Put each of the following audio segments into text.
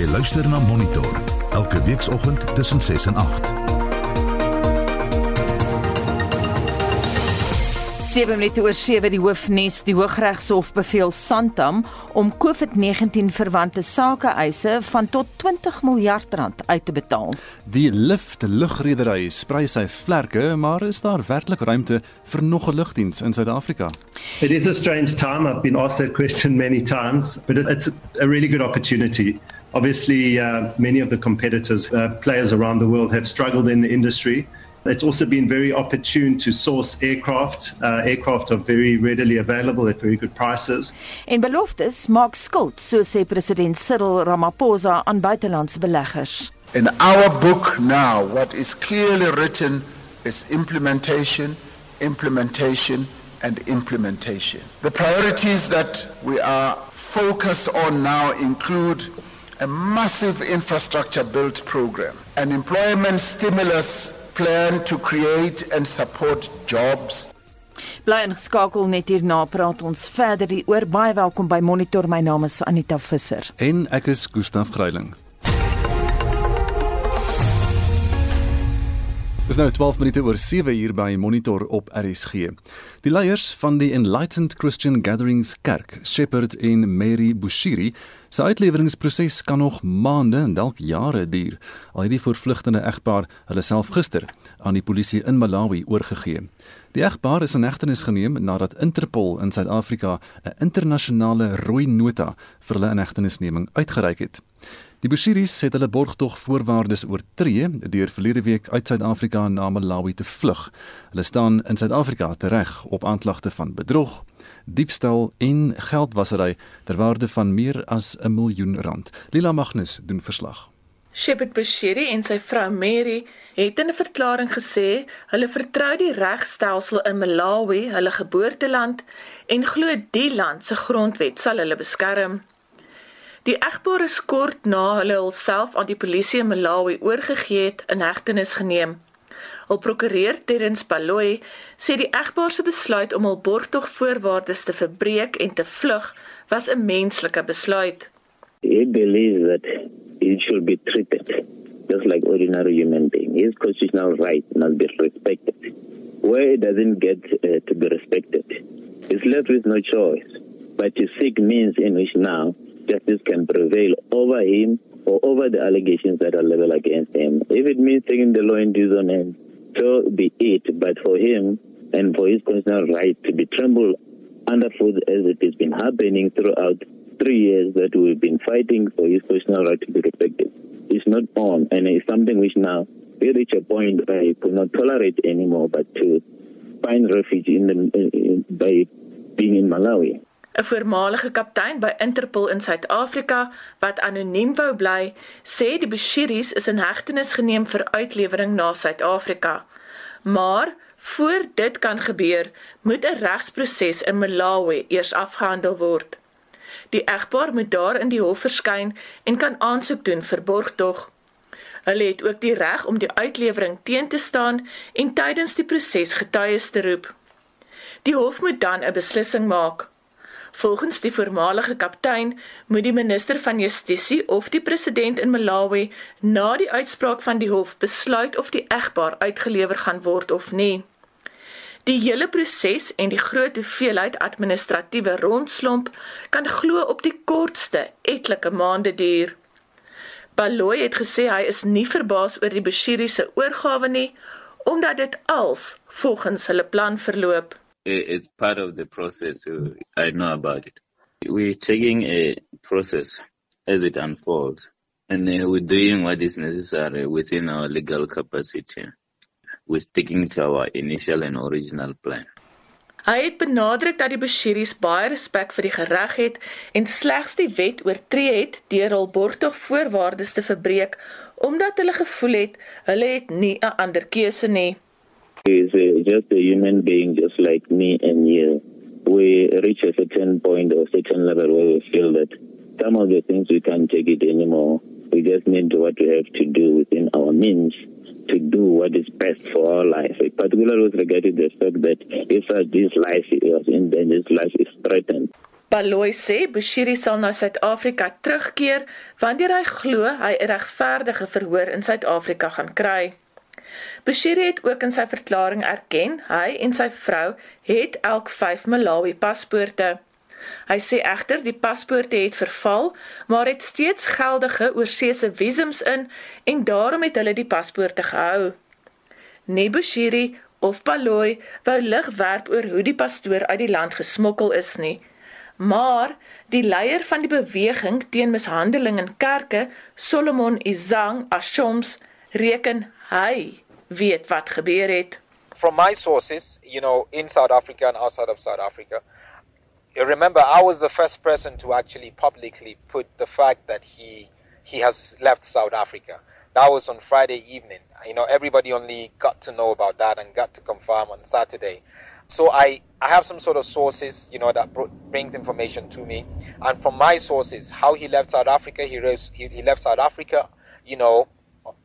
Jy luister na Monitor elke weekoggend tussen 6 en 8. 7 minute oor 7 die hoofnuus die Hooggeregshof beveel Santam om COVID-19 verwante sake eise van tot 20 miljard rand uit te betaal. Die Lift lugredery sprei sy vlerke, maar is daar werklik ruimte vir nog 'n lugdiens in Suid-Afrika? It is a strange time. I've been asked that question many times, but it's a really good opportunity. Obviously, uh, many of the competitors, uh, players around the world, have struggled in the industry. It's also been very opportune to source aircraft. Uh, aircraft are very readily available at very good prices. En beloftes maak skuld, so sê president Cyril Ramaphosa aan buitelandse beleggers. In our book now, what is clearly written is implementation, implementation, and implementation. The priorities that we are focused on now include a massive infrastructure build program, an employment stimulus plan to create and support jobs. Bly ingeskakel net hierna praat ons verder hieroor. Baie welkom by Monitor. My naam is Anita Visser. En ek is Gustaf Greiling. Dis nou 12 minute oor 7 uur by Monitor op RSG. Die leiers van die Enlightened Christian Gatherings Kerk, Shepherd en Mary Bushiri, se uitleweringsproses kan nog maande en dalk jare duur. Al het die voorvlugtende egpaar hulle self gister aan die polisie in Malawi oorgegee. Die egpaar is in hegtenis geneem nadat Interpol in Suid-Afrika 'n internasionale rooi nota vir hulle inhegtenisneming uitgereik het. Die Bushiris het hulle borgtog voorwaardes oortree deur verlede week uit Suid-Afrika na Malawi te vlug. Hulle staan in Suid-Afrika tereg op aanklagte van bedrog, diefstal en geldwasery ter waarde van meer as 'n miljoen rand. Lila Magnus doen verslag. Shepard Bushiri en sy vrou Mary het in 'n verklaring gesê hulle vertrou die regstelsel in Malawi, hulle geboorteland, en glo die land se grondwet sal hulle beskerm. Die egpaar is kort na hulle hulself aan die polisie in Malawi oorgegee het in hegtenis geneem. Hul prokureur Terrence Baloyi sê die egpaar se besluit om hul borgtogvoorwaardes te verbreek en te vlug was 'n menslike besluit. He believes that he should be treated just like ordinary human being. His constitutional right must be respected. Where it doesn't get uh, to be respected, he's left with no choice but to seek means in which now justice can prevail over him or over the allegations that are leveled against him. If it means taking the law into his own hands, so be it. But for him and for his constitutional right to be trampled underfoot as it has been happening throughout three years that we've been fighting for his constitutional right to be respected, is not on. And it's something which now we reach a point where he could not tolerate anymore, but to find refuge in the, in, in, by being in Malawi. 'n Voormalige kaptein by Interpol in Suid-Afrika wat anoniem wou bly, sê die Bushiris is in hegtenis geneem vir uitlewering na Suid-Afrika. Maar voor dit kan gebeur, moet 'n regsproses in Malawi eers afgehandel word. Die egpaar moet daar in die hof verskyn en kan aansoek doen vir borgtog. Hulle het ook die reg om die uitlewering teen te staan en tydens die proses getuies te roep. Die hof moet dan 'n beslissing maak. Volgens die voormalige kaptein moet die minister van Justisie of die president in Malawi na die uitspraak van die hof besluit of die egpaar uitgelewer gaan word of nie. Die hele proses en die groot hoeveelheid administratiewe rondslomp kan glo op die kortste etlike maande duur. Baloy het gesê hy is nie verbaas oor die Bashiri se oorgawe nie omdat dit als volgens hulle plan verloop it's part of the process. Uh, I know about it. We're taking a process as it unfolds, and we're doing what is necessary within our legal capacity. We're sticking to our initial and original plan. Hy het benadruk dat die Bashiris baie respek vir die reg het en slegs die wet oortree het deur hul borgtog voorwaardes te verbreek omdat hulle gevoel het hulle het nie 'n ander keuse nie. is uh, just a human being just like me and you. We reach a certain point or certain level where we feel that some of the things we can't take it anymore. We just need what we have to do within our means to do what is best for our life, particularly with regard to the fact that if uh, this life is in danger, this life is threatened. Baloy sê Bushiri sal na Suid-Afrika terugkeer wanneer hy glo hy 'n regverdige verhoor in Suid-Afrika gaan kry. Bushiri het ook in sy verklaring erken hy en sy vrou het elk 5 Malawi paspoorte. Hy sê egter die paspoorte het verval, maar het steeds geldige oorseese visums in en daarom het hulle die paspoorte gehou. Nebushiri of Baloy wou lig werp oor hoe die pastoor uit die land gesmokkel is nie. Maar die leier van die beweging teen mishandeling in kerke, Solomon Izang Ashoms, reken hy weet wat gebeur het. From my sources, you know, in South Africa and outside of South Africa, remember I was the first person to actually publicly put the fact that he he has left South Africa. That was on Friday evening. You know, everybody only got to know about that and got to confirm on Saturday. So I, I have some sort of sources, you know, that brings information to me. And from my sources, how he left South Africa, he, he, he left South Africa, you know,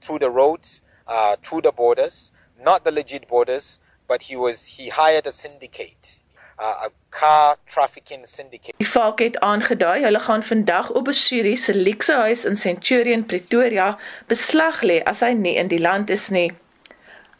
through the roads, uh, through the borders, not the legit borders, but he was he hired a syndicate uh, a car trafficking syndicate. Die FAK het aangedui hulle gaan vandag op Bashiri se luxe huis in Centurion Pretoria beslag lê as hy nie in die land is nie.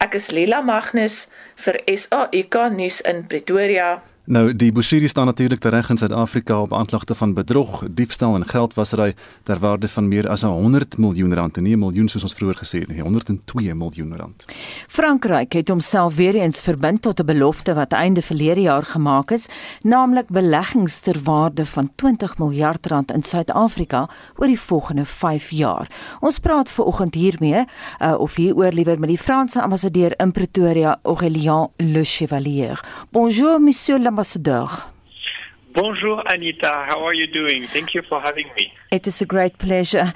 Ek is Lila Magnus vir SAK nuus in Pretoria. Nou die Bushiri staan natuurlik tereg in Suid-Afrika op aanklagte van bedrog, diefstal en geldwasery ter waarde van meer as 100 miljoen rand, nie 'n miljoen soos ons vroeër gesê het nie, 102 miljoen rand. Frankryk het homself weer eens verbind tot 'n belofte wat einde verlede jaar gemaak is, naamlik beleggings ter waarde van 20 miljard rand in Suid-Afrika oor die volgende 5 jaar. Ons praat ver oggend hiermee uh, of hieroor liewer met die Franse ambassadeur in Pretoria, Aurélien Le Chevalier. Bonjour monsieur ambassadeur. Bonjour, Anita. How are you doing? Thank you for having me. It is a great pleasure.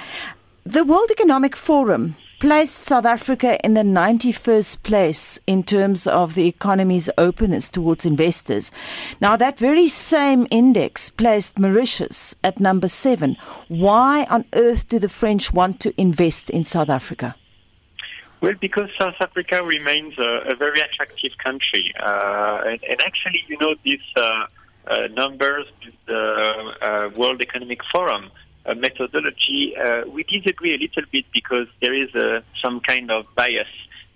The World Economic Forum placed South Africa in the 91st place in terms of the economy's openness towards investors. Now, that very same index placed Mauritius at number seven. Why on earth do the French want to invest in South Africa? Well, because South Africa remains a, a very attractive country, uh, and, and, actually, you know, these uh, uh, numbers, the uh, World Economic Forum uh, methodology, uh, we disagree a little bit because there is some kind of bias.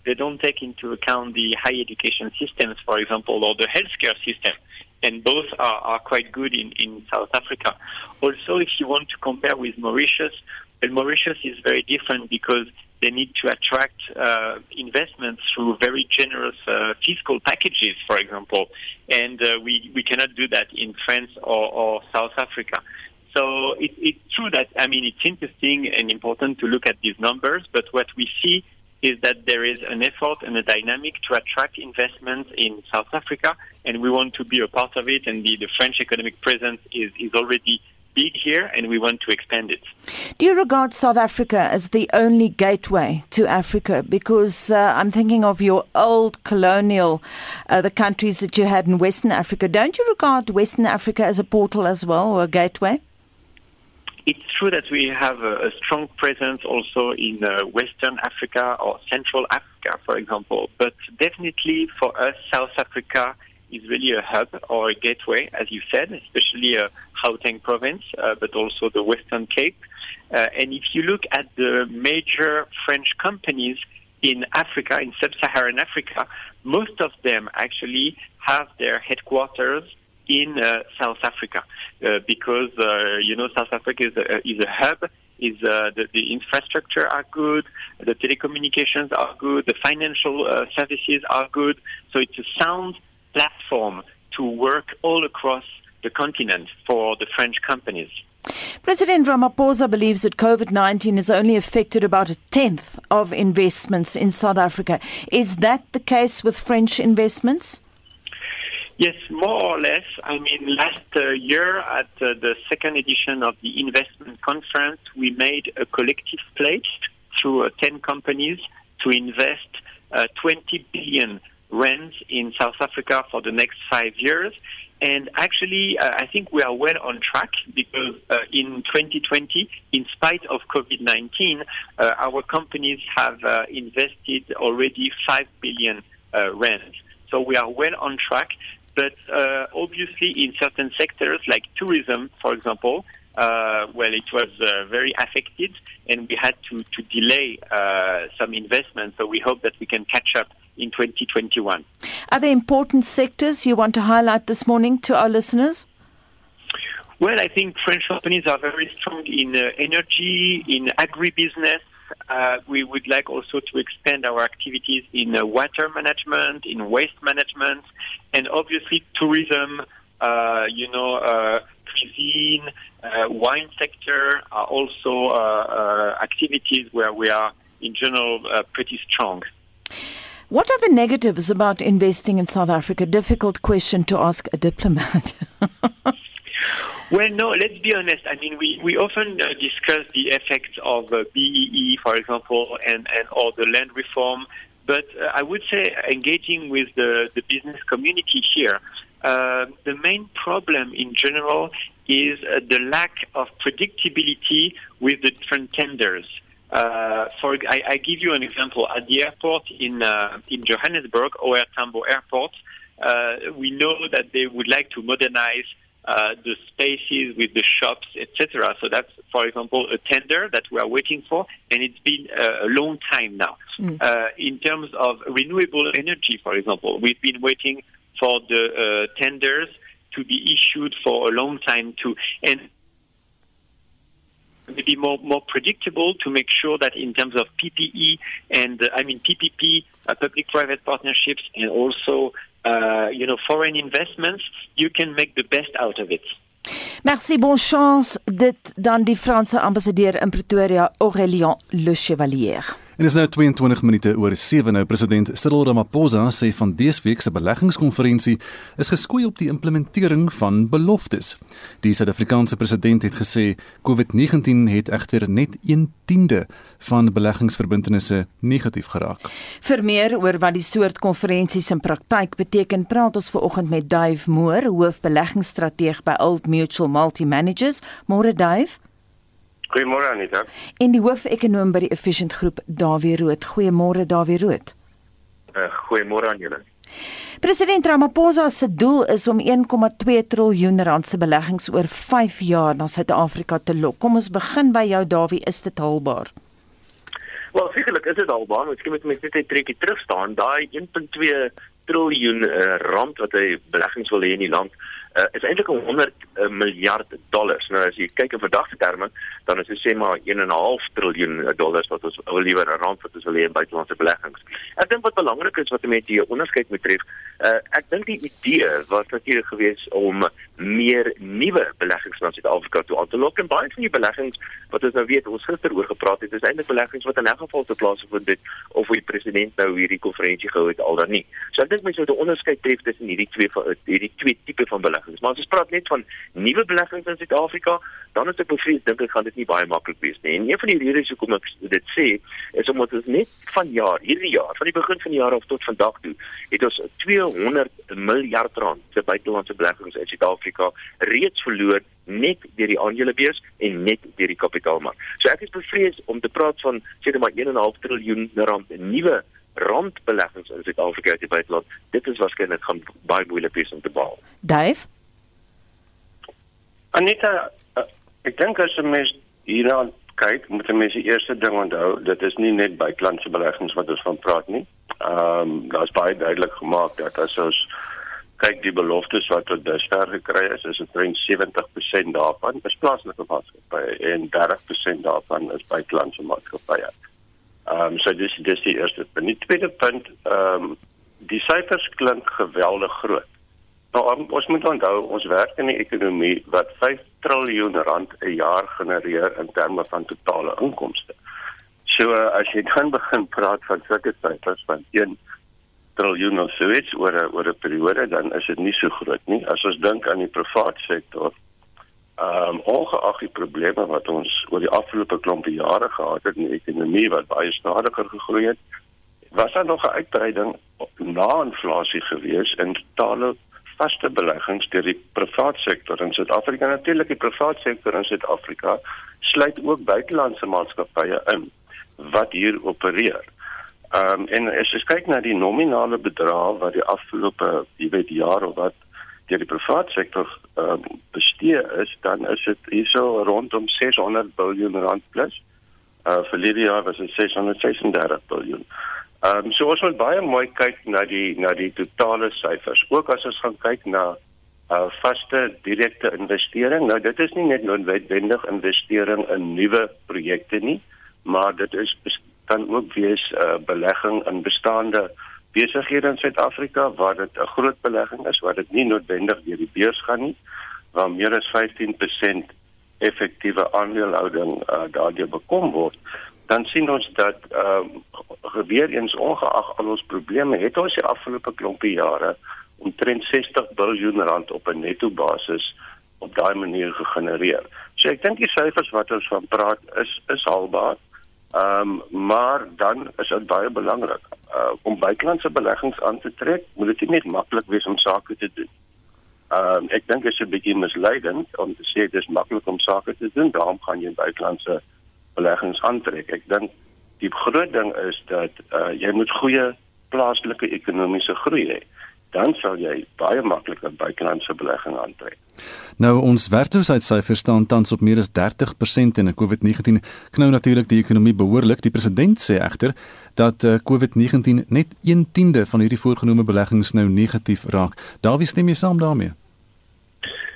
They don't take into account the higher education systems, for example, or the healthcare system and both are, are quite good in, in South Africa. Also, if you want to compare with Mauritius, well, Mauritius is very different because they need to attract uh, investments through very generous uh, fiscal packages, for example. And uh, we, we cannot do that in France or, or South Africa. So it, it's true that, I mean, it's interesting and important to look at these numbers, but what we see is that there is an effort and a dynamic to attract investments in South Africa, and we want to be a part of it, and the, the French economic presence is, is already big here and we want to expand it. Do you regard South Africa as the only gateway to Africa? Because uh, I'm thinking of your old colonial, uh, the countries that you had in Western Africa. Don't you regard Western Africa as a portal as well or a gateway? It's true that we have a, a strong presence also in uh, Western Africa or Central Africa, for example. But definitely for us, South Africa is really a hub or a gateway, as you said, especially uh, Gauteng province, uh, but also the Western Cape. Uh, and if you look at the major French companies in Africa, in sub-Saharan Africa, most of them actually have their headquarters in uh, South Africa uh, because uh, you know South Africa is a, is a hub. Is uh, the, the, infrastructure are good, the telecommunications are good, the financial uh, services are good. So it's a sound platform to work all across the continent for the French companies. President Ramaphosa believes that COVID 19 has only affected about a tenth of investments in South Africa. Is that the case with French investments? Yes, more or less. I mean, last uh, year at uh, the second edition of the investment conference, we made a collective pledge through uh, 10 companies to invest uh, 20 billion rents in South Africa for the next five years. And actually, uh, I think we are well on track because uh, in 2020, in spite of COVID 19, uh, our companies have uh, invested already 5 billion uh. So we are well on track. But uh, obviously, in certain sectors like tourism, for example, uh, well, it was uh, very affected, and we had to to delay uh, some investments. So we hope that we can catch up in 2021. Are there important sectors you want to highlight this morning to our listeners? Well, I think French companies are very strong in uh, energy, in agribusiness. Uh, we would like also to expand our activities in uh, water management, in waste management, and obviously tourism. Uh, you know, uh, cuisine, uh, wine sector are also uh, uh, activities where we are, in general, uh, pretty strong. What are the negatives about investing in South Africa? Difficult question to ask a diplomat. Well, no, let's be honest. I mean, we, we often uh, discuss the effects of uh, BEE, for example, and, and or the land reform. But uh, I would say engaging with the, the business community here, uh, the main problem in general is uh, the lack of predictability with the different tenders. Uh, for I, I give you an example. At the airport in uh, in Johannesburg, OR Tambo Airport, uh, we know that they would like to modernize uh, the spaces with the shops, etc. So that's, for example, a tender that we are waiting for, and it's been uh, a long time now. Mm. Uh, in terms of renewable energy, for example, we've been waiting for the uh, tenders to be issued for a long time too, and maybe more more predictable to make sure that in terms of PPE and uh, I mean PPP, uh, public-private partnerships, and also uh, you know foreign investments, you can make the best out of it. Merci, bonne chance. Dit dan die Franse ambassadeur in Pretoria, Aurélien Le Chevalier. En is nou 22 minute oor 7 nou president Cyril Ramaphosa sê van dese week se beleggingskonferensie is geskoei op die implementering van beloftes. Die Suid-Afrikaanse president het gesê COVID-19 het egter net 1/10de van beleggingsverbintenisse negatief geraak. Vir meer oor wat die soort konferensies in praktyk beteken, praat ons veraloggend met Dave Moore, hoofbeleggingsstrateeg by Old Mutual Multi Managers. Môre Dave. Goeiemôre Anita. En die hoofekonoom by die Efficient Groep, Dawie Rood. Goeiemôre Dawie Rood. Uh, goeiemôre aan julle. President Ramaphosa se doel is om 1,2 triljoen rand se beleggings oor 5 jaar na Suid-Afrika te lok. Kom ons begin by jou Dawie, is dit haalbaar? Wel, sekerlik is dit haalbaar, miskien moet mense net 'n trekkie terug staan. Daai 1.2 triljoen uh, rand wat hy beleggings wil hê in die land uh, is eintlik 100 uh, miljard dollars. Nou as jy kyk in verdagte terme, dan is dit sê maar 1.5 triljoen dollars wat ons wil liewer 'n rand wat ons wil hê in buitelandse beleggings. Ek dink wat belangrik is wat mense hier onderskeid moet tref, uh, ek dink die idee was natuurlik geweest om meer nuwe beleggings na Suid-Afrika toe aan te lok en baie van die beleggings wat ons nou weet, ons gister oor gepraat het, is eintlik beleggings wat in 'n geval te plaas gevind het of hoe die president nou hierdie konferensie gehou het al dan nie. So ek dink mense moet 'n onderskeid tref tussen hierdie twee hierdie twee tipe van beleggings. Maar as ons praat net van nuwe beleggings in Suid-Afrika, dan is ek bevrees dink ek gaan dit nie baie maklik wees nie. En een van die redes hoekom ek dit sê, is omdat ons net van jaar, hierdie jaar, van die begin van die jaar af tot vandag toe, het ons 200 miljard rand se buitelandse beleggings in Suid-Afrika reeds verloor net deur die aandelebeurs en net deur die kapitaalmark. So ek is bevrees om te praat van sê net maar 1.5 triljoen rand nuwe randbeleggings in Suid-Afrika uit die buiteland. Dit is waarskynlik gaan baie moeilik wees om te behaal. Dave Anita, uh, ek dink as 'n mens hierna kyk, moet 'n mens die eerste ding onthou, dit is nie net buitelandse beleggings wat ons van praat nie. Ehm um, daar's baie duidelik gemaak dat as ons kyk die beloftes wat tot dusver gekry is, is omtrent 70% daarvan is plaaslike maatskappye en 30% daarvan is buitelandse maatskappye. Ehm um, so dis dis die eerste punt. Die tweede punt, ehm um, die syfers klink geweldig groot. Nou ons moet onthou ons werk in 'n ekonomie wat 5 triljoen rand 'n jaar genereer in terme van totale inkomste. So as jy dan begin praat van sulke syfers van 1 triljoen of so iets oor 'n oor 'n periode dan is dit nie so groot nie. As ons dink aan die private sektor, ehm um, ongeag die probleme wat ons oor die afgelope klompe jare gehad het in die ekonomie wat baie stadiger gegroei het, was daar nog 'n uitbreiding na inflasie gewees in totale vaste beleggings deur die private sektor in Suid-Afrika. Natuurlik die private sektor in Suid-Afrika sluit ook buitelandse maatskappye in wat hier opereer. Ehm um, en as jy kyk na die nominale bedrag wat die afgelope, jy weet, jaar of wat deur die private sektor uh, bestee is, dan is dit hierso rondom 600 miljard rand plus. Uh verlede jaar was dit 636 miljard. Ehm um, so ons moet baie mooi kyk na die na die totale syfers. Ook as ons gaan kyk na uh vaste direkte investering. Nou dit is nie net noodwendig investering in nuwe projekte nie, maar dit is kan ook wees uh belegging in bestaande besighede in Suid-Afrika waar dit 'n groot belegging is waar dit nie noodwendig deur die beurs gaan nie waar meer as 15% effektiewe aandeelhouding uh, daardeur bekom word dan sien ons dat ehm uh, weer eens ongeag al ons probleme het ons die afgelope klompie jare omtrent 60 miljard rand op 'n netto basis op daai manier gegenereer. So ek dink die syfers wat ons van praat is is haalbaar. Ehm um, maar dan is dit baie belangrik uh, om buitelandse beleggings aan te trek, moet dit nie net maklik wees om sake te doen. Ehm uh, ek dink dit is 'n bietjie misleidend om te sê dit is maklik om sake te doen, daarom gaan jy buitelandse beleggings aantrek. Ek dink die groot ding is dat uh, jy moet goeie plaaslike ekonomiese groei hê dan sal jy baie makliker buitelandse belegging aantrek. Nou ons werkloosheidsyfers staan tans op meer as 30% en COVID-19 knou natuurlik die ekonomie behoorlik. Die president sê egter dat uh, COVID-19 net 1/10 van hierdie voorgenome beleggings nou negatief raak. Daar wie stem jy saam daarmee?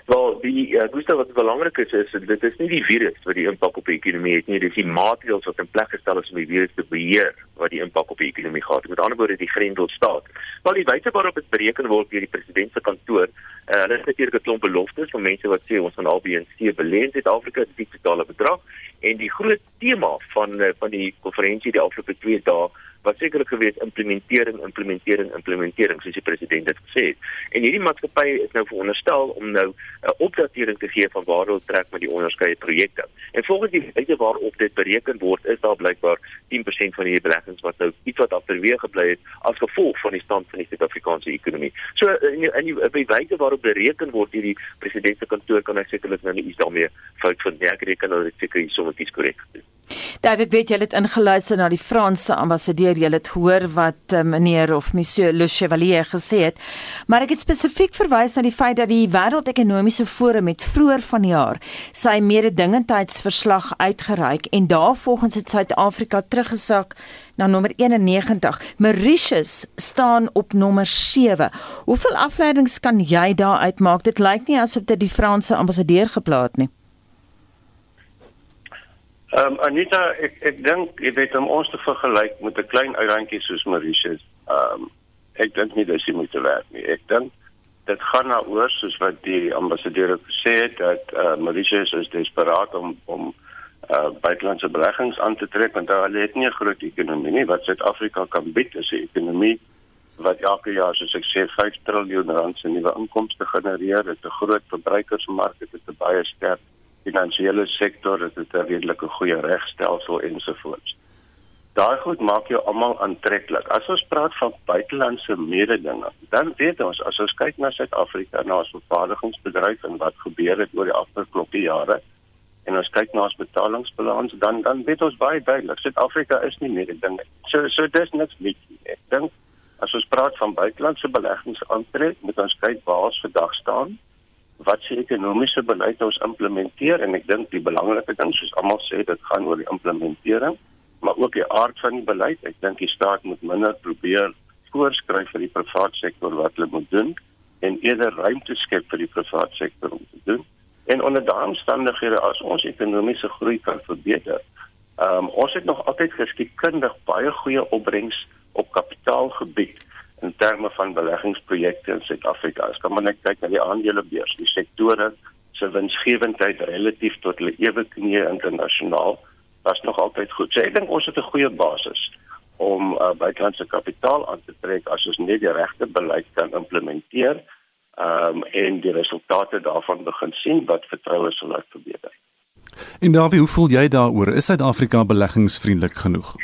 Wel, die uh, Gustav wat belangrik is is dit is nie die virus wat die impak op die ekonomie het nie, dit is die maatreëls wat in plek gestel is om die virus te beheer wat die impak op die ekonomie gehad het. Met ander woorde, die grendelstaat. Wel, die wyse waarop dit bereken word deur die president se kantoor, uh, hulle het natuurlik 'n klomp beloftes van mense wat sê ons gaan al BNC belê in Suid-Afrika, die totale bedrag en die groot tema van uh, van die konferensie die afgelope 2 dae wat sekerlik gewees implementering implementering implementering soos die president dit gesê het. En hierdie maatskappy is nou veronderstel om nou 'n uh, opdatering te gee van waar hulle trek met die onderskeie projekte. En volgens die wyse waarop dit bereken word, is daar blykbaar 10% van die beleggings wat nou iets wat afterweeg gebly het as gevolg van die stand van die Suid-Afrikaanse ekonomie. So in die, in die wyse waarop bereken word deur die president se kantoor kan ek sekerlik nou nie iets daarmee fout vind nie. Ek reken dat dit seker hier sommer iets korrek David weet jy het ingeluister na die Franse ambassadeur, jy het gehoor wat uh, meneer of monsieur Le Chevalier gesê het, maar ek het spesifiek verwys na die feit dat die Wêreldekonomiese Forum het vroeër vanjaar sy mededingendheidsverslag uitgereik en daarvolgens het Suid-Afrika teruggesak na nommer 91. Mauritius staan op nommer 7. Hoeveel afleidings kan jy daar uitmaak? Dit lyk nie asof dit die Franse ambassadeur geplaas nie. Ehm um, Anita, ek ek dink jy weet om ons te vergelyk met 'n klein eilandjie soos Mauritius. Ehm um, ek dink nie dis moet te werk nie. Ek dink dit gaan nou oor soos wat die ambassadeur gesê het dat uh, Mauritius is desperaat om om uh, buitelandse beleggings aan te trek want hulle het nie 'n groot ekonomie nie wat Suid-Afrika kan bied is 'n ekonomie wat elke jaar soos ek sê 5 trilljoen rand se nuwe inkomste genereer. Dit is 'n groot verbruikersmark, dit is 'n baie sterk finansiële sektor, dit het 'n redelike goeie regstelsel ensovoorts. Daai goed maak jou almal aantreklik. As ons praat van buitelandse mededinge, dan weet ons as ons kyk na Suid-Afrika na ons vervaardigingsbedryf en wat gebeur het oor die afgelope jare en ons kyk na ons betalingsbalans, dan dan weet ons baie duidelik Suid-Afrika is nie mededinge. So so dis niks nie. Ek dink as ons praat van buitelandse beleggings aantrek, moet ons kyk waar ons vandag staan wat se ekonomiese beleid ons implementeer en ek dink die belangrike ding soos almal sê dit gaan oor die implementering maar ook die aard van die beleid. Ek dink die staat moet minder probeer voorskryf vir die private sektor wat hulle moet doen en eerder ruimte skep vir die private sektor om te doen. En onder daardie omstandighede as ons ekonomiese groei kan verbeter um, ons het nog altyd geskikkundig baie goeie opbrengs op kapitaalgebied in terme van beleggingsprojekte in Suid-Afrika. As kan maar net kyk na die aandelebeurs, die sektore se winsgewendheid relatief tot hulle ewe knie internasionaal was nog altyd goed. So ek dink ons het 'n goeie basis om uh, buitelandse kapitaal aan te trek as ons net die regte beleid kan implementeer um, en die resultate daarvan begin sien wat vertroue sal laat verbeter. En Davie, hoe voel jy daaroor? Is Suid-Afrika beleggingsvriendelik genoeg?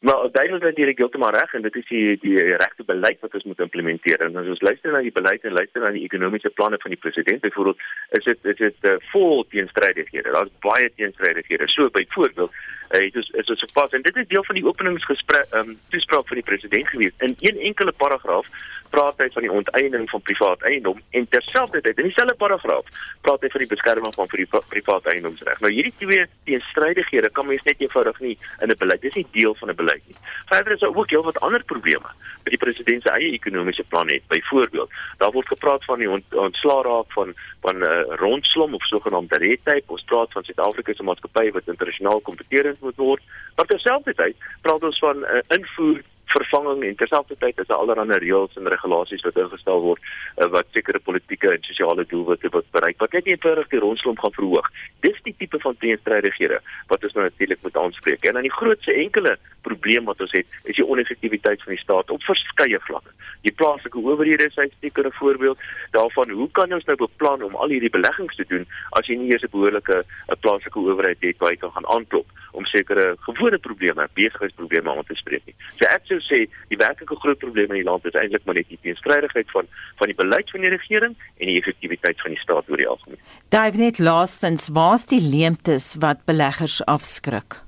Maar duidelik dat jy heeltemal reg en dit is die die regte beleid wat ons moet implementeer. En as ons luister na die beleid en luister na die ekonomiese planne van die president byvoorbeeld, is dit is dit uh, vol teenstrydighede. Daar's baie teenstrydighede. So byvoorbeeld, uh, dit is is so pas en dit is deel van die openingsgesprek ehm um, toespraak van die president gewees. In een enkele paragraaf praat hy van die onteiening van privaat eiendom en terselfdertyd in dieselfde paragraaf praat hy van die beskerming van pri privaat eiendomsreg. Nou hierdie twee teenstrydighede kan mens net eenvoudig nie in 'n beleid. Dis nie deel van 'n beleid nie. Verder is daar ook heelwat ander probleme met die president se eie ekonomiese plan het. Byvoorbeeld, daar word gepraat van die ont ontslaa raak van van 'n uh, rondslom of sogenaamde red tape. Ons praat van Suid-Afrika se maatskappy wat internasionaal kompeterend moet word. Maar terselfdertyd praat ons van 'n uh, invoer vervanging en terselfdertyd is daar allerlei reëls en regulasies wat ingestel word uh, wat sekere politieke en sosiale doelwitte wat bereik wat net eenvoudig die rondslomp gaan verhoog. Dis die tipe van teenstrydighede wat ons nou natuurlik moet aanspreek. En dan die grootste enkele probleem wat ons het is die oneffektiwiteit van die staat op verskeie vlakke. Die plaaslike owerhede is 'n sekere voorbeeld daarvan hoe kan ons nou beplan om al hierdie beleggings te doen as jy nie eers 'n behoorlike 'n plaaslike owerheid het waar jy kan gaan aanklop om sekere gewone probleme, besigheidsprobleme aan te spreek nie. So ek sou sê die werklike groot probleem in die land is eintlik maar net die teenstrydigheid van van die beleid van die regering en die effektiwiteit van die staat oor die algemeen. Dive net laastens, waar's die leemtes wat beleggers afskrik?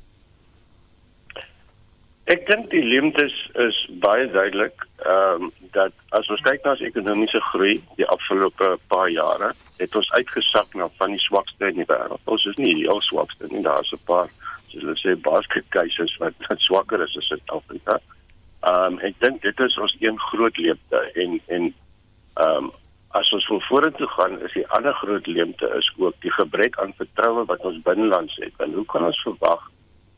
Ek dink die leemtes is baie duidelik, ehm um, dat as ons kyk na ons ekonomiese groei die afgelope paar jare, het ons uitgesak na van die swakste in die wêreld. Ons is nie die heel swakste nie, daar's 'n paar soos hulle sê basketkeisers wat wat swakker is as Suid-Afrika. Ehm um, ek dink dit is ons een groot leemte en en ehm um, as ons wil vorentoe gaan is die ander groot leemte is ook die gebrek aan vertroue wat ons binnelands het. En hoe kan ons verwag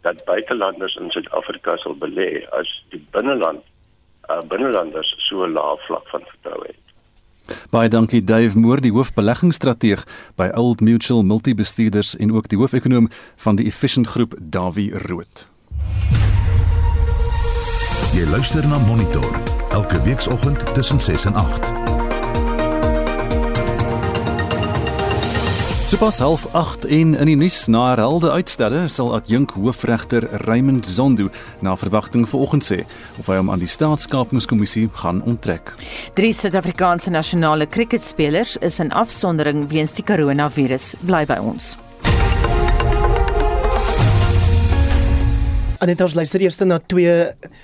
dat buitelanders in Suid-Afrika sal belê as die binneland uh, binnelanders so laag vlak van vertroue het? Baie dankie Dave Moore, die hoofbeleggingsstrateeg by Old Mutual Multibestuurders en ook die hoofekonoom van die Efficient Groep, Dawie Rood. Jy luister na Monitor elke weekoggend tussen 6 en 8. Sopas half 8 en in die nuus na herhaalde uitstelle sal adjunk hoofregter Raymond Zondo na verwagting vanoggend sê of hy hom aan die staatskapingskommissie gaan onttrek. Drie Suid-Afrikaanse nasionale kriketspelers is in afsondering weens die koronavirus. Bly by ons. En dit ons luister eers na twee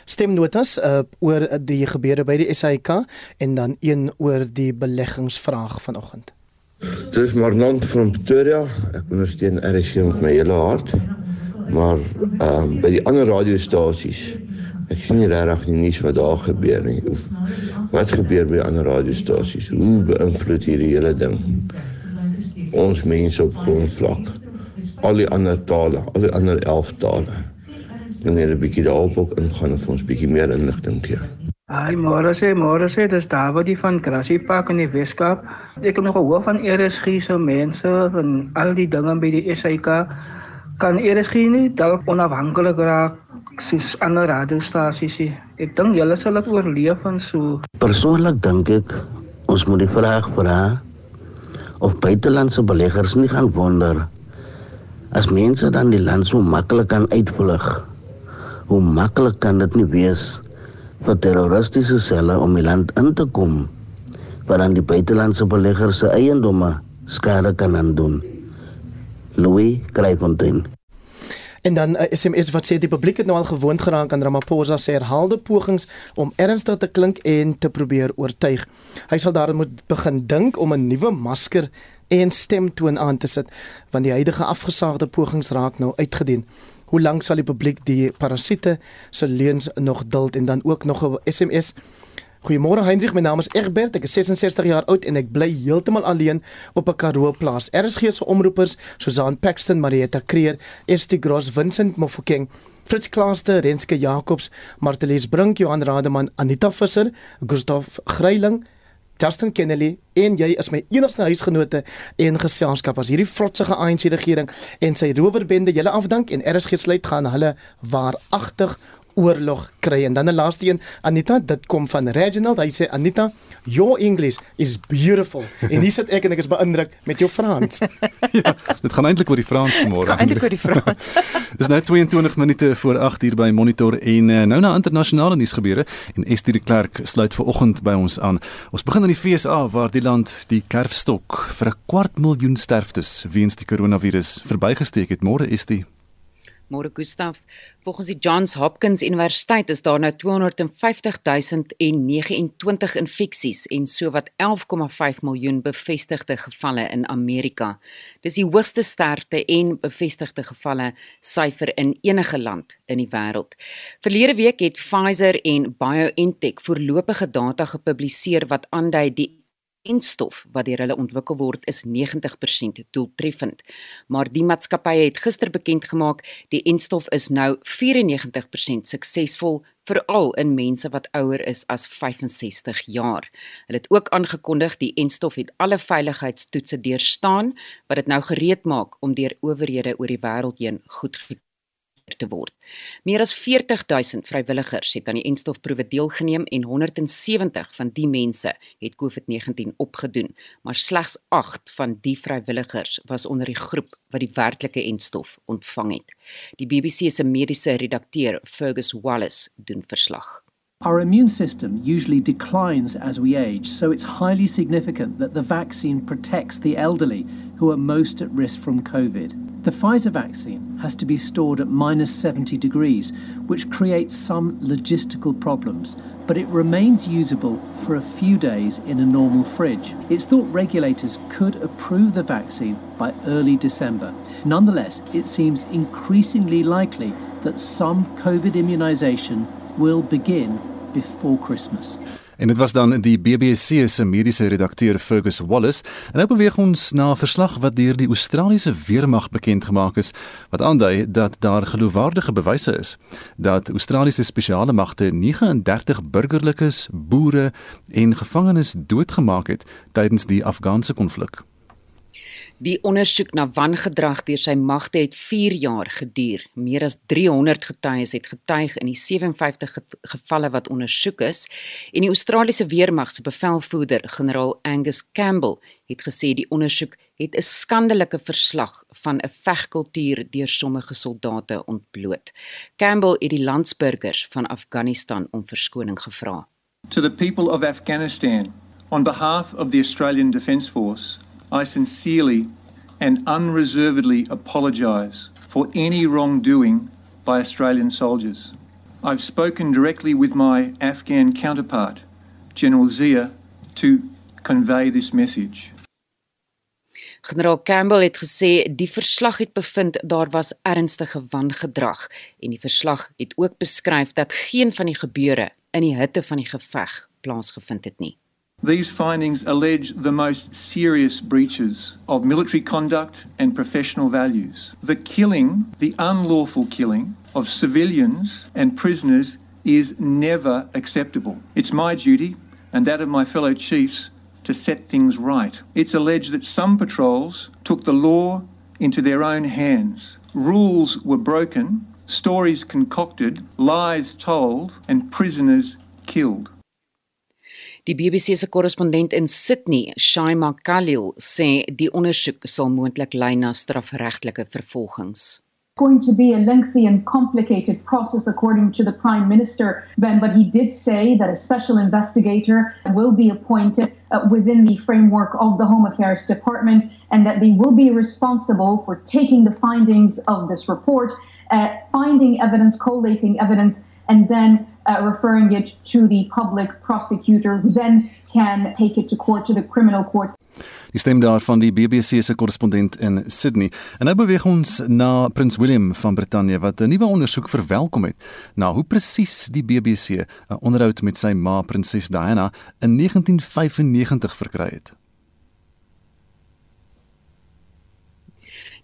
stemnotas uh, oor die gebeure by die SAIK en dan een oor die beleggingsvraag vanoggend. Dit is Marnant van Pretoria. Ek ondersteun RSG met my hele hart. Maar ehm um, by die ander radiostasies ek sien nie regtig die nuus wat daar gebeur nie. Of wat gebeur by ander radiostasies? Hoe beïnvloed hierdie hele ding ons mense op grondvlak? Al die ander tale, al die ander 11 tale en net 'n bietjie daarop ook ingaan of ons bietjie meer inligting gee. Ai, môre sê, môre sê, dis David die van Grassy Park in die Weskaap. Ek het nog gehoor van ERSG se mense en al die dinge by die SAK kan ERSG nie dalk onafhanklik raak soos ander radiostasies nie. Ek dink julle sal dit oorleef en so. Persoonlik dink ek ons moet die vraag vra of buitelandse beleggers nie gaan wonder as mense dan die land so maklik kan uitvlug hoe maklik kan dit nie wees vir terroristiese selle om die land in te kom wat aan die buitelandse beleggers se eiendomme skade kan aandoen. Louis Kleifontein En dan 'n uh, SMS wat sê die publiek het nou al gewoond geraak aan Ramaphosa se herhaalde pogings om ernstig te klink en te probeer oortuig. Hy sal daarom moet begin dink om 'n nuwe masker en stemtoon aan te sit want die huidige afgesaagde pogings raak nou uitgedien. Hoe lank sal die publiek die parasiete se leuns nog duld en dan ook nog 'n SMS? Goeiemôre Hendrik, my naam is Egbert. Ek is 66 jaar oud en ek bly heeltemal alleen op 'n Karoo plaas. RSG se omroepers, Susan Paxton, Marietta Creer, Estie Gross, Vincent Mofokeng, Fritz Klaaste, Renske Jacobs, Martelies Brink, Johan Rademan, Anita Visser, Gustaf Greiling, Justin Kennedy en jy is my enigste huisgenote en geselskap as hierdie vrotsige ANC regering en sy rowerbende julle afdank en RSG sluit gaan hulle waaragtig oorlog kry. En dan 'n laaste een Anita dit kom van Reginald. Hy sê Anita your English is beautiful. En hier sit ek en ek is beïndruk met jou Frans. Ja dit gaan eintlik oor die Frans môre eintlik oor die Frans. Dis nou 22 minute voor 8 hier by Monitor en uh, nou na internasionale nuus gebeure en Estie de Klerk sluit ver oggend by ons aan. Ons begin in die FSA waar die land die kerfstok vir 'n kwart miljoen sterftes weens die koronavirus verbygesteek het. Môre Estie Môre Gustaf, volgens die Johns Hopkins Universiteit is daar nou 250029 infeksies en sowat 11,5 miljoen bevestigde gevalle in Amerika. Dis die hoogste sterfte en bevestigde gevalle syfer in enige land in die wêreld. Verlede week het Pfizer en BioNTech voorlopige data gepubliseer wat aandui die enstof wat deur hulle ontwikkel word is 90% doeltreffend. Maar die maatskappy het gister bekend gemaak die enstof is nou 94% suksesvol veral in mense wat ouer is as 65 jaar. Hulle het ook aangekondig die enstof het alle veiligheidstoetse deurstaan wat dit nou gereed maak om deur owerhede oor die wêreld heen goedgekeur te word. Meer as 40000 vrywilligers het aan die enstofproewe deelgeneem en 170 van die mense het COVID-19 opgedoen, maar slegs 8 van die vrywilligers was onder die groep wat die werklike enstof ontvang het. Die BBC se mediese redakteur, Fergus Wallace, doen verslag. Our immune system usually declines as we age, so it's highly significant that the vaccine protects the elderly who are most at risk from COVID. The Pfizer vaccine has to be stored at minus 70 degrees, which creates some logistical problems, but it remains usable for a few days in a normal fridge. It's thought regulators could approve the vaccine by early December. Nonetheless, it seems increasingly likely that some COVID immunization will begin before Christmas. En dit was dan die BBC se mediese redakteur Fergus Wallace. En nou beweeg ons na 'n verslag wat deur die Australiese weermag bekend gemaak is wat aandui dat daar geloofwaardige bewyse is dat Australiese spesiale magte 39 burgerlikes, boere en gevangenes doodgemaak het tydens die Afghaanse konflik. Die ondersoek na wangedrag deur sy magte het 4 jaar geduur. Meer as 300 getuies het getuig in die 57 gevalle wat ondersoek is en die Australiese weermag se bevelvoerder, generaal Angus Campbell, het gesê die ondersoek het 'n skandelike verslag van 'n vegkultuur deur sommige soldate ontbloot. Campbell het die landsburgers van Afghanistan om verskoning gevra. To the people of Afghanistan, on behalf of the Australian Defence Force, I sincerely and unreservedly apologise for any wrongdoing by Australian soldiers. I've spoken directly with my Afghan counterpart, General Zia, to convey this message. Generaal Campbell het gesê die verslag het bevind daar was ernstige wangedrag en die verslag het ook beskryf dat geen van die gebeure in die hitte van die geveg plaasgevind het nie. These findings allege the most serious breaches of military conduct and professional values. The killing, the unlawful killing of civilians and prisoners is never acceptable. It's my duty and that of my fellow chiefs to set things right. It's alleged that some patrols took the law into their own hands. Rules were broken, stories concocted, lies told, and prisoners killed. Die BBC se korrespondent in Sydney, Shaima Khalil, sê die ondersoek sal moontlik lei na strafregtelike vervolgings. going to be a lengthy and complicated process according to the prime minister ben but he did say that a special investigator will be appointed uh, within the framework of the home affairs department and that they will be responsible for taking the findings of this report uh, finding evidence collating evidence and then uh, referring it to the public prosecutor who then can take it to court to the criminal court. Die stem daar van die BBC se korrespondent in Sydney. En nou beweeg ons na Prins William van Brittanje wat 'n nuwe ondersoek verwelkom het na hoe presies die BBC 'n onderhoud met sy ma Prinses Diana in 1995 verkry het.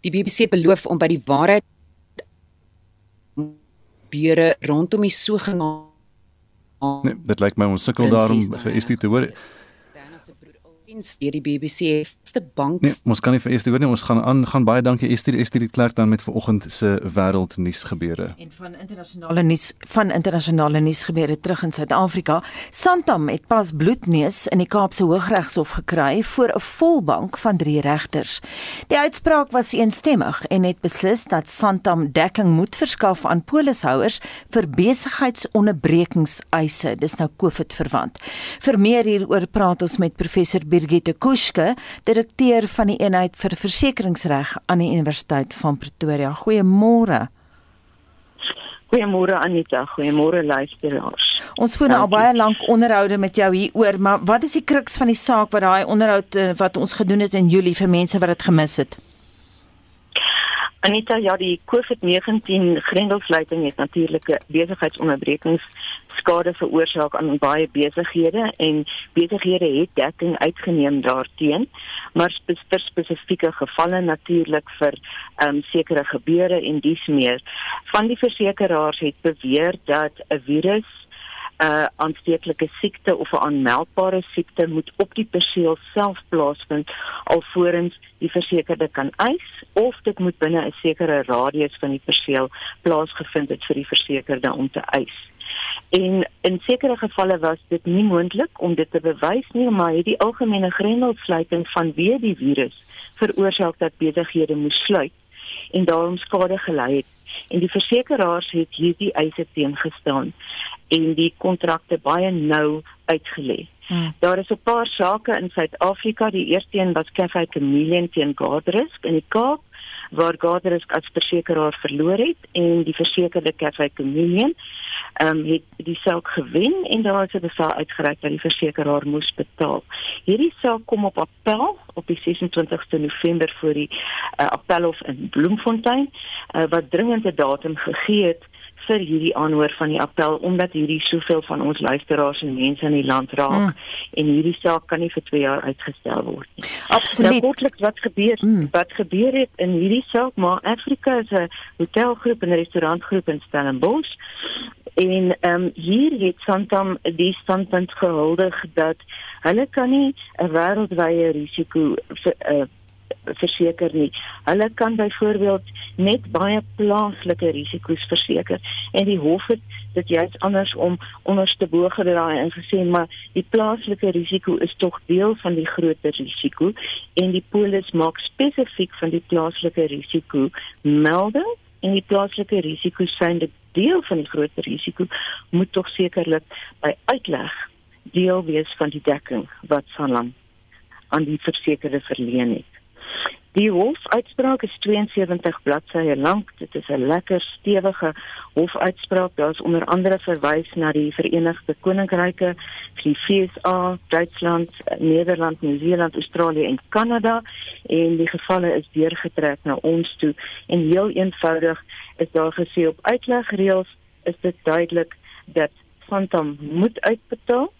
Die BBC beloof om by die waarheid beure rondom die sogenaamde Nee, dit lyk my ons sukkel daarom vir Estie te hoor. Eens deur die BBC se bank. Nee, ons kan nie vir Estie hoor nie. Ons gaan aan gaan baie dankie Estie Estie die klerk dan met vanoggend se wêreldnuus gebeure. En van internasionale nuus van internasionale nuus gebeure terug in Suid-Afrika. Santam het pas bloedneus in die Kaapse Hooggeregshof gekry voor 'n volbank van 3 regters. Die uitspraak was eensstemmig en het beslis dat Santam dekking moet verskaf aan polishouers vir besigheidsonderbrekingseise. Dis nou COVID verwant. Vir meer hieroor praat ons met professor Birgitte Kuske, direkteur van die eenheid vir versekeringsreg aan die Universiteit van Pretoria. Goeiemôre. Goeiemôre Anita, goeiemôre luisteraars. Ons voer nou al baie lank onderhoude met jou hieroor, maar wat is die kruks van die saak wat daai onderhoud eh, wat ons gedoen het in Julie vir mense wat dit gemis het? Anita, ja, die COVID-19 grendelsluiting het natuurlike besigheidsonderbrekings skade veroorsaak aan baie besighede en besighede het dekking uitgeneem daarteen maar vir spesifieke gevalle natuurlik vir um, sekere gebeure en dies meer van die versekeraars het beweer dat 'n virus 'n uh, aansteeklike siekte of 'n aanmeldbare siekte moet op die perseel self plaasvind alvorens die versekerde kan eis of dit moet binne 'n sekere radius van die perseel plaasgevind het vir die versekerde om te eis. En in sekere gevalle was dit nie moontlik om dit te bewys nie, maar het die algemene grendelsluiting vanweë die virus veroorsaak dat besighede moes sluit en daarom skade gelei het. En die versekeraars het hierdie eise teengestaan en die kontrakte baie nou uitgelê. Hmm. Daar is 'n paar sake in Suid-Afrika. Die eerste een was Cafe Chameleon teen Guardrisk in die Kaap waar Guardrisk as versekeraar verloor het en die versekerde Cafe Chameleon ehm um, het die saak gewen en daar is 'n bevel uitgereik dat die versekeraar moes betaal. Hierdie saak kom op appel op die 26ste November voor die uh, appelhof in Bloemfontein uh, wat dringende datum gegee het vir hierdie aanhoor van die appel omdat hierdie soveel van ons luisteraars en mense in die land raak mm. en hierdie saak kan nie vir 2 jaar uitgestel word nie. Absoluut. Nou, kortliks wat gebeur mm. wat gebeur het in hierdie saak maar Afrika is 'n hotelgroep en 'n restaurantgroep in Stellenbosch En ehm um, hier het Santam die standpunt gehuldig dat hulle kan nie 'n wêreldwye risiko vir uh, verseker nie. Hulle kan byvoorbeeld net baie plaaslike risiko's verseker en die hof het dit juist andersom onderste bo gedraai en gesê maar die plaaslike risiko is tog deel van die groter risiko en die polis maak spesifiek van die plaaslike risiko melding en die plaaslike risiko's sien dit deel van die groter risiko moet tog sekerlik by uitleg deel wees van die dekking wat Sanlam aan die versekerde verleen het. Die hofuitspraak is 72 bladsye lank. Dit is 'n lekker stewige hofuitspraak. Daar is onder andere verwys na die Verenigde Koninkryke, die FSA, Duitsland, Nederland, Nieu-Seeland, Australië en Kanada en die gevalle is deurgetrek na ons toe en heel eenvoudig is daar gesê op uitlegreëls is dit duidelik dat Phantom moet uitbetaal.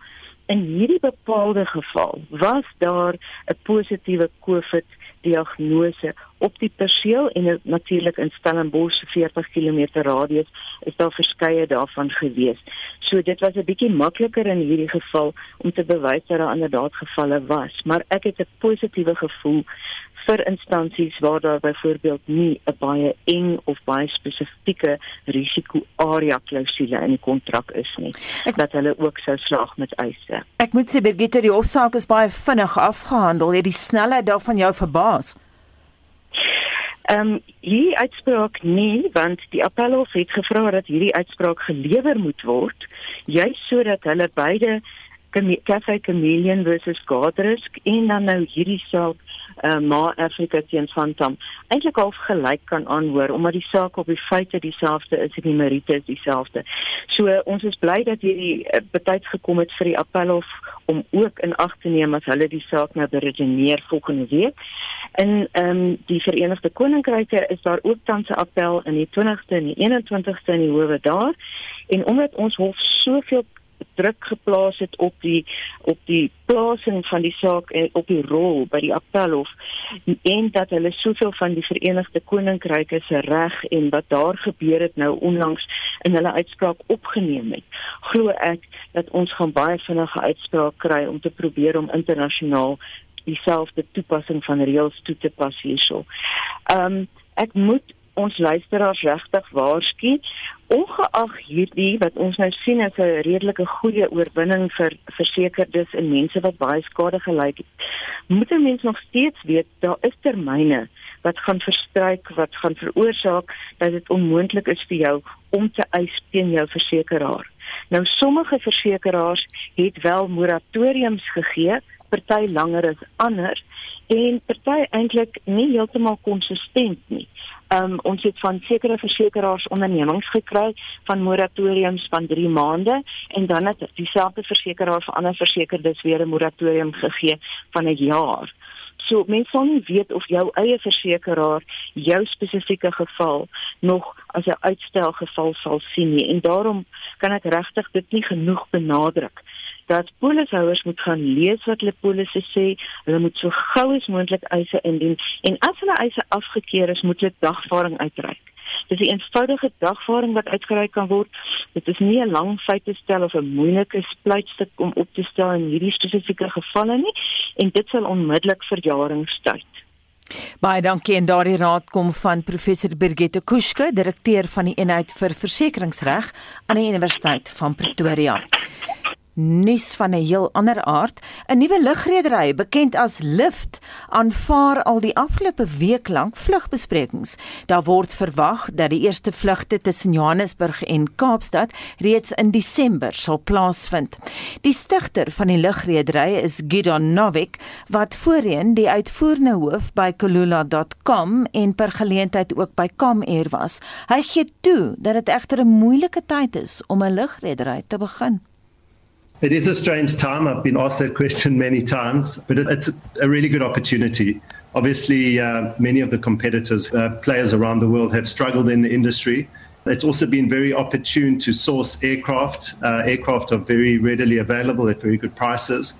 In hierdie bepaalde geval was daar 'n positiewe COVID diagnose op die perseel en natuurlik in Stellenbosch 40 km radius is daar verskeie daarvan gewees. So dit was 'n bietjie makliker in hierdie geval om te bewys dat daar inderdaad gevalle was, maar ek het 'n positiewe gevoel vir instansies waar daar byvoorbeeld nie 'n baie eng of baie spesifieke risiko area klousule in die kontrak is nie ek, dat hulle ook sou slaag met eise. Ek moet sê Birgitte die hofsaak is baie vinnig afgehandel. Het die snelheid daarvan jou verbaas? Ehm um, hierdie uitspraak nie want die appelhof het gevra dat hierdie uitspraak gelewer moet word juis sodat hulle beide Cafe Chameleon versus Gardrisk en dan nou hierdie saak uh, maar Afrika teen Santam eintlik half gelyk kan aanhoor omdat die saak op die feite dieselfde is en die meriete is dieselfde. So uh, ons is bly dat hierdie uh, betyds gekom het vir die appelhof om ook in ag te neem as hulle die saak nou beredeneer volgende week. In ehm um, die Verenigde Koninkryke is daar ook tans 'n appel in die 20ste en die 21ste in die howe daar en omdat ons hof soveel druk geplaas het op die op die plasing van die saak en op die rol by die appelhof en dat hulle soveel van die Verenigde Koninkryke se reg en wat daar gebeur het nou onlangs in hulle uitspraak opgeneem het. Glo ek dat ons gaan baie vinnige uitspraak kry om te probeer om internasionaal dieselfde toepassing van reëls toe te pas hierso. Ehm um, ek moet ons luisteraars regtig waarsku ongeag hierdie wat ons nou sien as 'n redelike goeie oorwinning vir versekerdes en mense wat baie skade gely het moet 'n mens nog steeds weet daar is termyne wat gaan verstryk wat gaan veroorsaak dat dit onmoontlik is vir jou om te eis teen jou versekeraar. Nou sommige versekeraars het wel moratoriums gegee party langer as ander en party eintlik nie heeltemal konsistent nie. Um ons het van sekere versekeraars ondernemings gekry van moratoriums van 3 maande en dan het dieselfde versekeraar vir ander versekerdes weer 'n moratorium gegee van 'n jaar. So mense sal nie weet of jou eie versekeraar jou spesifieke geval nog as 'n uitstelgeval sal sien nie en daarom kan ek regtig dit nie genoeg benadruk dat polishouers moet gaan lees wat hulle polisse sê, hulle moet so gou as moontlik eise indien en as hulle eise afgekeur is, moet hulle dagvaarding uitreik. Dis 'n eenvoudige dagvaarding wat uitgereik kan word. Dit is nie 'n lang feite stel of 'n moeilike spluitstuk om op te stel in hierdie spesifieke gevalle nie en dit sal onmiddellik verjaring stuit. Baie dankie en daardie raad kom van professor Birgitte Kuske, direkteur van die eenheid vir versekeringsreg aan die Universiteit van Pretoria nuus van 'n heel ander aard. 'n Nuwe lugredery, bekend as Lift, aanvaar al die afgelope week lank vlugbesprekings. Daar word verwag dat die eerste vlugte tussen Johannesburg en Kaapstad reeds in Desember sal plaasvind. Die stigter van die lugredery is Gidon Novik, wat voorheen die uitvoerende hoof by kulula.com en per geleentheid ook by Comair was. Hy gee toe dat dit egter 'n moeilike tyd is om 'n lugredery te begin. It is a strange time. I've been asked that question many times, but it's a really good opportunity. Obviously, uh, many of the competitors, uh, players around the world, have struggled in the industry. It's also been very opportune to source aircraft. Uh, aircraft are very readily available at very good prices.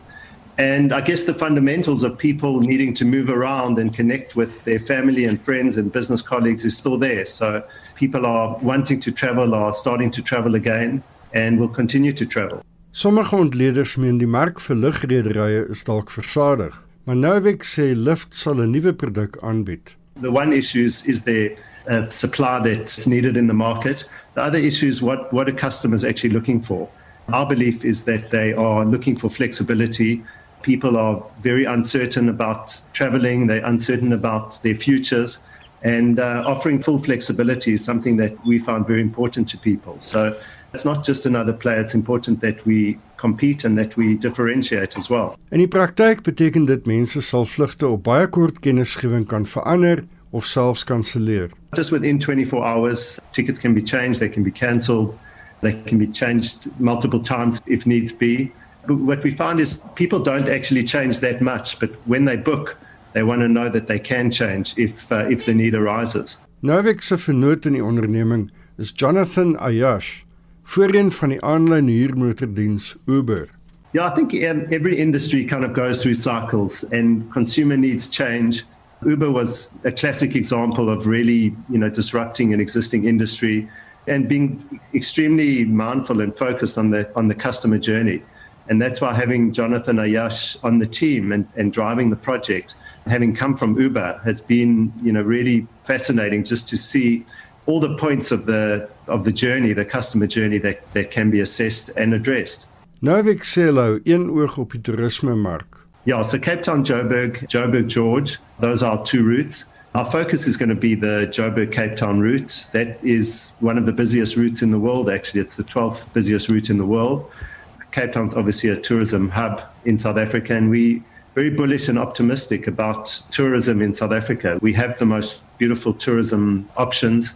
And I guess the fundamentals of people needing to move around and connect with their family and friends and business colleagues is still there. So people are wanting to travel, are starting to travel again, and will continue to travel. Sommige ontleeders meen die mark vir lugrederye is dalk versadig, maar Novik sê Lyft sal 'n nuwe produk aanbied. The one issue is, is there a supply that's needed in the market. The other issue is what what are customers actually looking for? Our belief is that they are looking for flexibility. People are very uncertain about traveling, they're uncertain about their futures and uh, offering full flexibility is something that we found very important to people. So it's not just another player it's important that we compete and that we differentiate as well. In die praktyk beteken dit mense sal vlugte op baie kort kennisgewing kan verander of selfs kanselleer. Just within 24 hours tickets can be changed, they can be cancelled, they can be changed multiple times if needs be. But what we find is people don't actually change that much, but when they book, they want to know that they can change if uh, if the need arises. Novik se vernoot in die onderneming is Jonathan Ayash voorheen van die aanlyn huurmotordiens Uber. Yeah, I think um, every industry kind of goes through cycles and consumer needs change. Uber was a classic example of really, you know, disrupting an existing industry and being extremely mindful and focused on the on the customer journey. And that's why having Jonathan Ayash on the team and, and driving the project, having come from Uber, has been, you know, really fascinating just to see all the points of the of the journey, the customer journey that that can be assessed and addressed. Novik Selo, een oog op die toerisme mark. Yeah, so Cape Town, Joburg, Joburg, George, those are two routes. Our focus is going to be the Joburg Cape Town route. That is one of the busiest routes in the world, actually. It's the 12th busiest route in the world. Cape Town's obviously a tourism hub in South Africa, and we very bullish and optimistic about tourism in South Africa. We have the most beautiful tourism options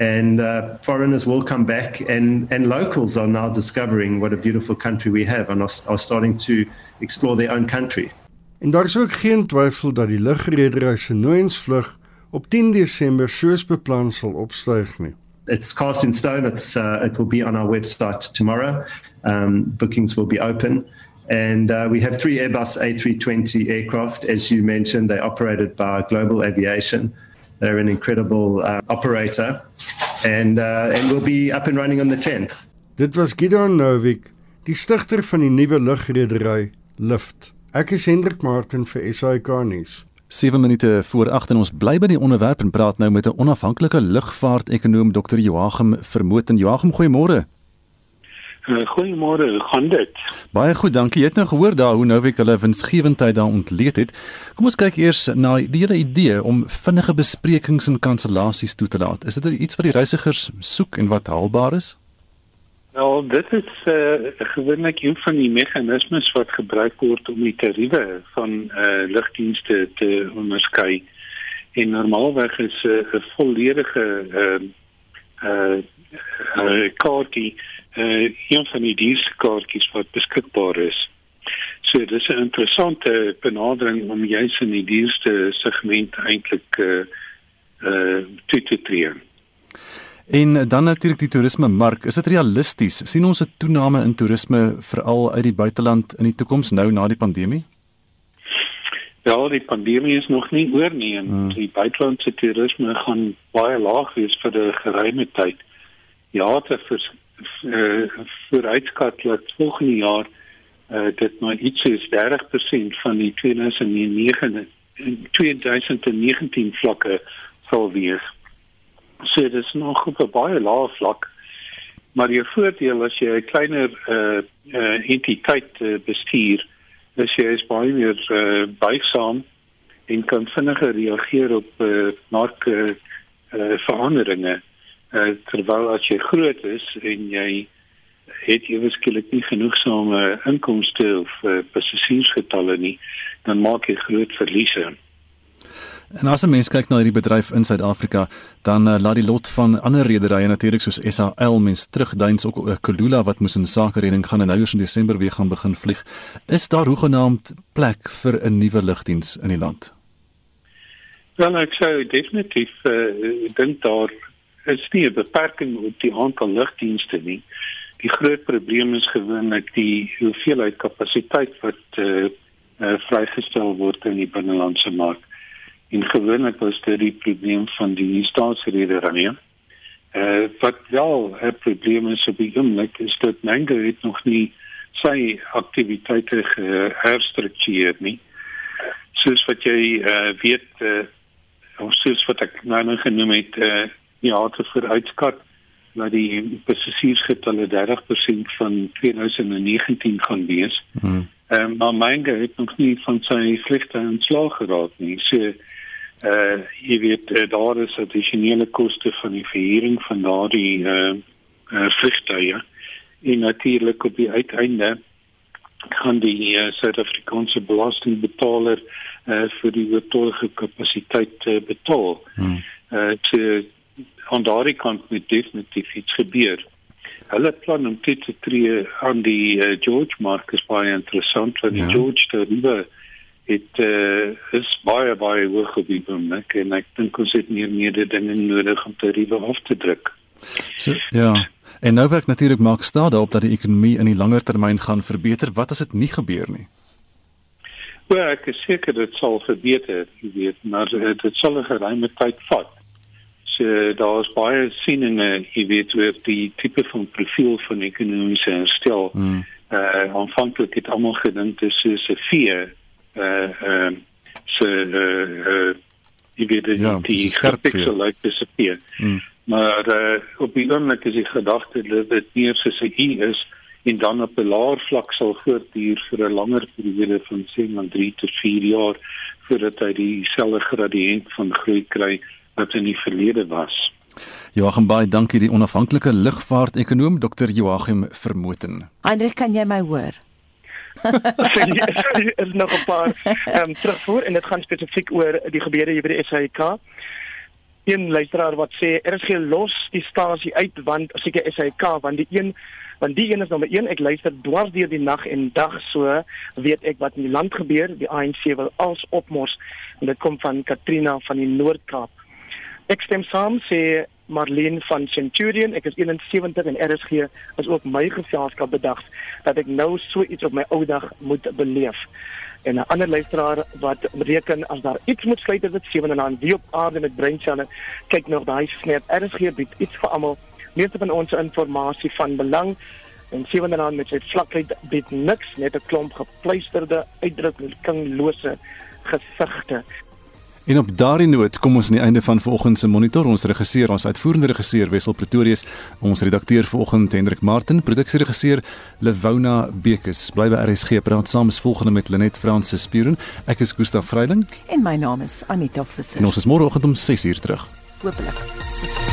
and uh, foreigners will come back and and locals are now discovering what a beautiful country we have and are, are starting to explore their own country. En daar is ook geen twyfel dat die lugredery se Nooiensvlug op 10 Desember soos beplan sal opstyg nie. It's cast in stone. It's uh, it will be on our website tomorrow. Um, bookings will be open. And uh, we have three Airbus A320 aircraft. As you mentioned, they're operated by Global Aviation. They're an incredible uh, operator and uh, and we'll be up and running on the 10th. Dit was Gideon Novik, die stigter van die nuwe lugredery Lift. Ek is Hendrik Martin vir SAK nuus. 7 minute voor 8 en ons bly by die onderwerp en praat nou met 'n onafhanklike lugvaart-ekonoom Dr. Joachim Vermoten. Joachim, goeiemôre. Uh, Goeiemôre, hoe gaan dit? Baie goed, dankie. Jy het nou gehoor daar hoe Novik hulle winsgewendheid daar ontleed het. Kom ons kyk eers na die hele idee om vinnige besprekings en kansellasies toe te laat. Is dit iets wat die reisigers soek en wat haalbaar is? Nou, dit is uh, gewoonlik een van die meganismes wat gebruik word om die tariewe van uh, lugdienste te onderskei. En normaalweg is 'n uh, volledige uh, uh, uh, kaartjie uh, een van die dienskaartjies wat beskikbaar is. So dis 'n interessante benadering om juis in die duurste segment eintlik uh, uh, toe te tree. En dan natuurlik die toerisme mark. Is dit realisties? sien ons 'n toename in toerisme veral uit die buiteland in die toekoms nou na die pandemie? Ja, die pandemie is nog nie oor nie en hmm. die buitelandse toerisme gaan baie laag wees vir 'n geruime tyd. Ja, te vir uh, vooruitskat dat volgende jaar uh, dit maar iets is 30% van die 2009 2019 vlakke sal wees. So dit is nog op 'n baie lae vlak. Maar die voordeel as jy 'n kleiner uh, uh entiteit uh, bestuur is jy is baie meer uh, buigsaam en kan vinniger reageer op uh, mark uh, uh, veranderinge uh, terwyl as jy groot is en jy het jy beskiklik nie genoegsame inkomste of uh, passasiersgetalle nie dan maak jy groot verliese En as 'n mens kyk na hierdie bedryf in Suid-Afrika, dan uh, laat die lot van ander rederye natuurlik soos SAL mens terugduins ook uh, Kulula wat moes in sakereding gaan en nou eers in Desember weer gaan begin vlieg. Is daar hoegenaamd plek vir 'n nuwe lugdiens in die land? Wel, ek sou definitief uh, dink daar is nie 'n beperking op die aantal lugdienste nie. Die groot probleem is gewoonlik die hoeveelheid kapasiteit wat uh, uh, vrygestel word in die binnelandse mark en gewoonlik was dit die probleem van die staatsrederye. Eh uh, wat wel 'n probleem is op die oomblik is dat Mango het nog nie sy aktiwiteite herstruktureer nie. Soos wat jy eh uh, weet eh uh, of soos wat ek nou nou genoem het eh uh, ja, te vooruitskat dat die passasiersgetalle 30% van 2019 gaan wees. Hmm. Ehm um, maar Mango het nog nie van sy vlugte ontslaag geraak nie. So uh jy weet uh, daar is addisionele koste van die verhuuring van daardie uh, uh vliegtuie en natuurlik op die uiteinde kan die uh, Suid-Afrikaanse belastingbetaler uh vir die oortollige kapasiteit uh, betaal. Hmm. Uh te aan daardie kant moet definitief iets gebeur. Hulle plan om dit te tree aan die uh, George Marcus baie interessant want die ja. George daar het uh, is baie baie hoog op die oomblik en ek dink ons het meer mededinge nodig om tariewe af te druk. So ja. En nou werk natuurlik maak staat daarop dat die ekonomie in die langer termyn gaan verbeter. Wat as dit nie gebeur nie? Wel, ek is seker dit sal verbeter, jy weet, maar uh, dit sal 'n geruime tyd vat. So daar's baie sieninge, jy weet, oor die tipe van profiel van ekonomiese herstel. Hmm. Uh aanvanklik het almal gedink dit is 'n vier uh ehm so uh uh jy weet die ja, die pixel like disappear. Mm. Maar uh op die oomblik is die gedagte dat dit meer soos 'n i is en dan op 'n laer vlak sal voortduur vir 'n langer periode van sê maar 3 tot 4 jaar voordat hy dieselfde gradiënt van groei kry wat in die verlede was. Joachim Baai, dankie die onafhanklike lugvaart-ekonoom Dr. Joachim Vermoten. Hendrik, kan jy my hoor? er is nog 'n paar um, terugvoer en dit gaan spesifiek oor die gebeure hier by die SAIK. Een luisteraar wat sê er is geen los die stasie uit want seker SAIK want die een want die een is nommer 1 ek luister dwars deur die nag en dag so weet ek wat in die land gebeur die ANC wil als opmors en dit kom van Katrina van die Noord-Kaap. Ek stem saam sê Marlene van Centurion. Ek is 71 en RSG is ook my geselskap bedag dat ek nou so iets op my ou dag moet beleef. En 'n ander luisteraar wat reken as daar iets moet is dit 7 en aan die op aarde met breinselle. Kyk nog daai snap. RSG bied iets vir almal. Meeste van ons inligting van belang en 7 en aan met sy vlakheid bied niks net 'n klomp gepleisterde uitdrukkingslose gesigte. En op daardie noot kom ons aan die einde van vanoggend se monitor. Ons regisseur, ons uitvoerende regisseur Wessel Pretorius, ons redakteur vanoggend Hendrik Martin, produksieregisseur Lewona Bekes. Bly by RSG praat saam is volgende met Lenet Fransis Spuren. Ek is Gustaf Vreiling en my naam is Anita Visser. En ons is môreoggend om 6uur terug. Hoopelik.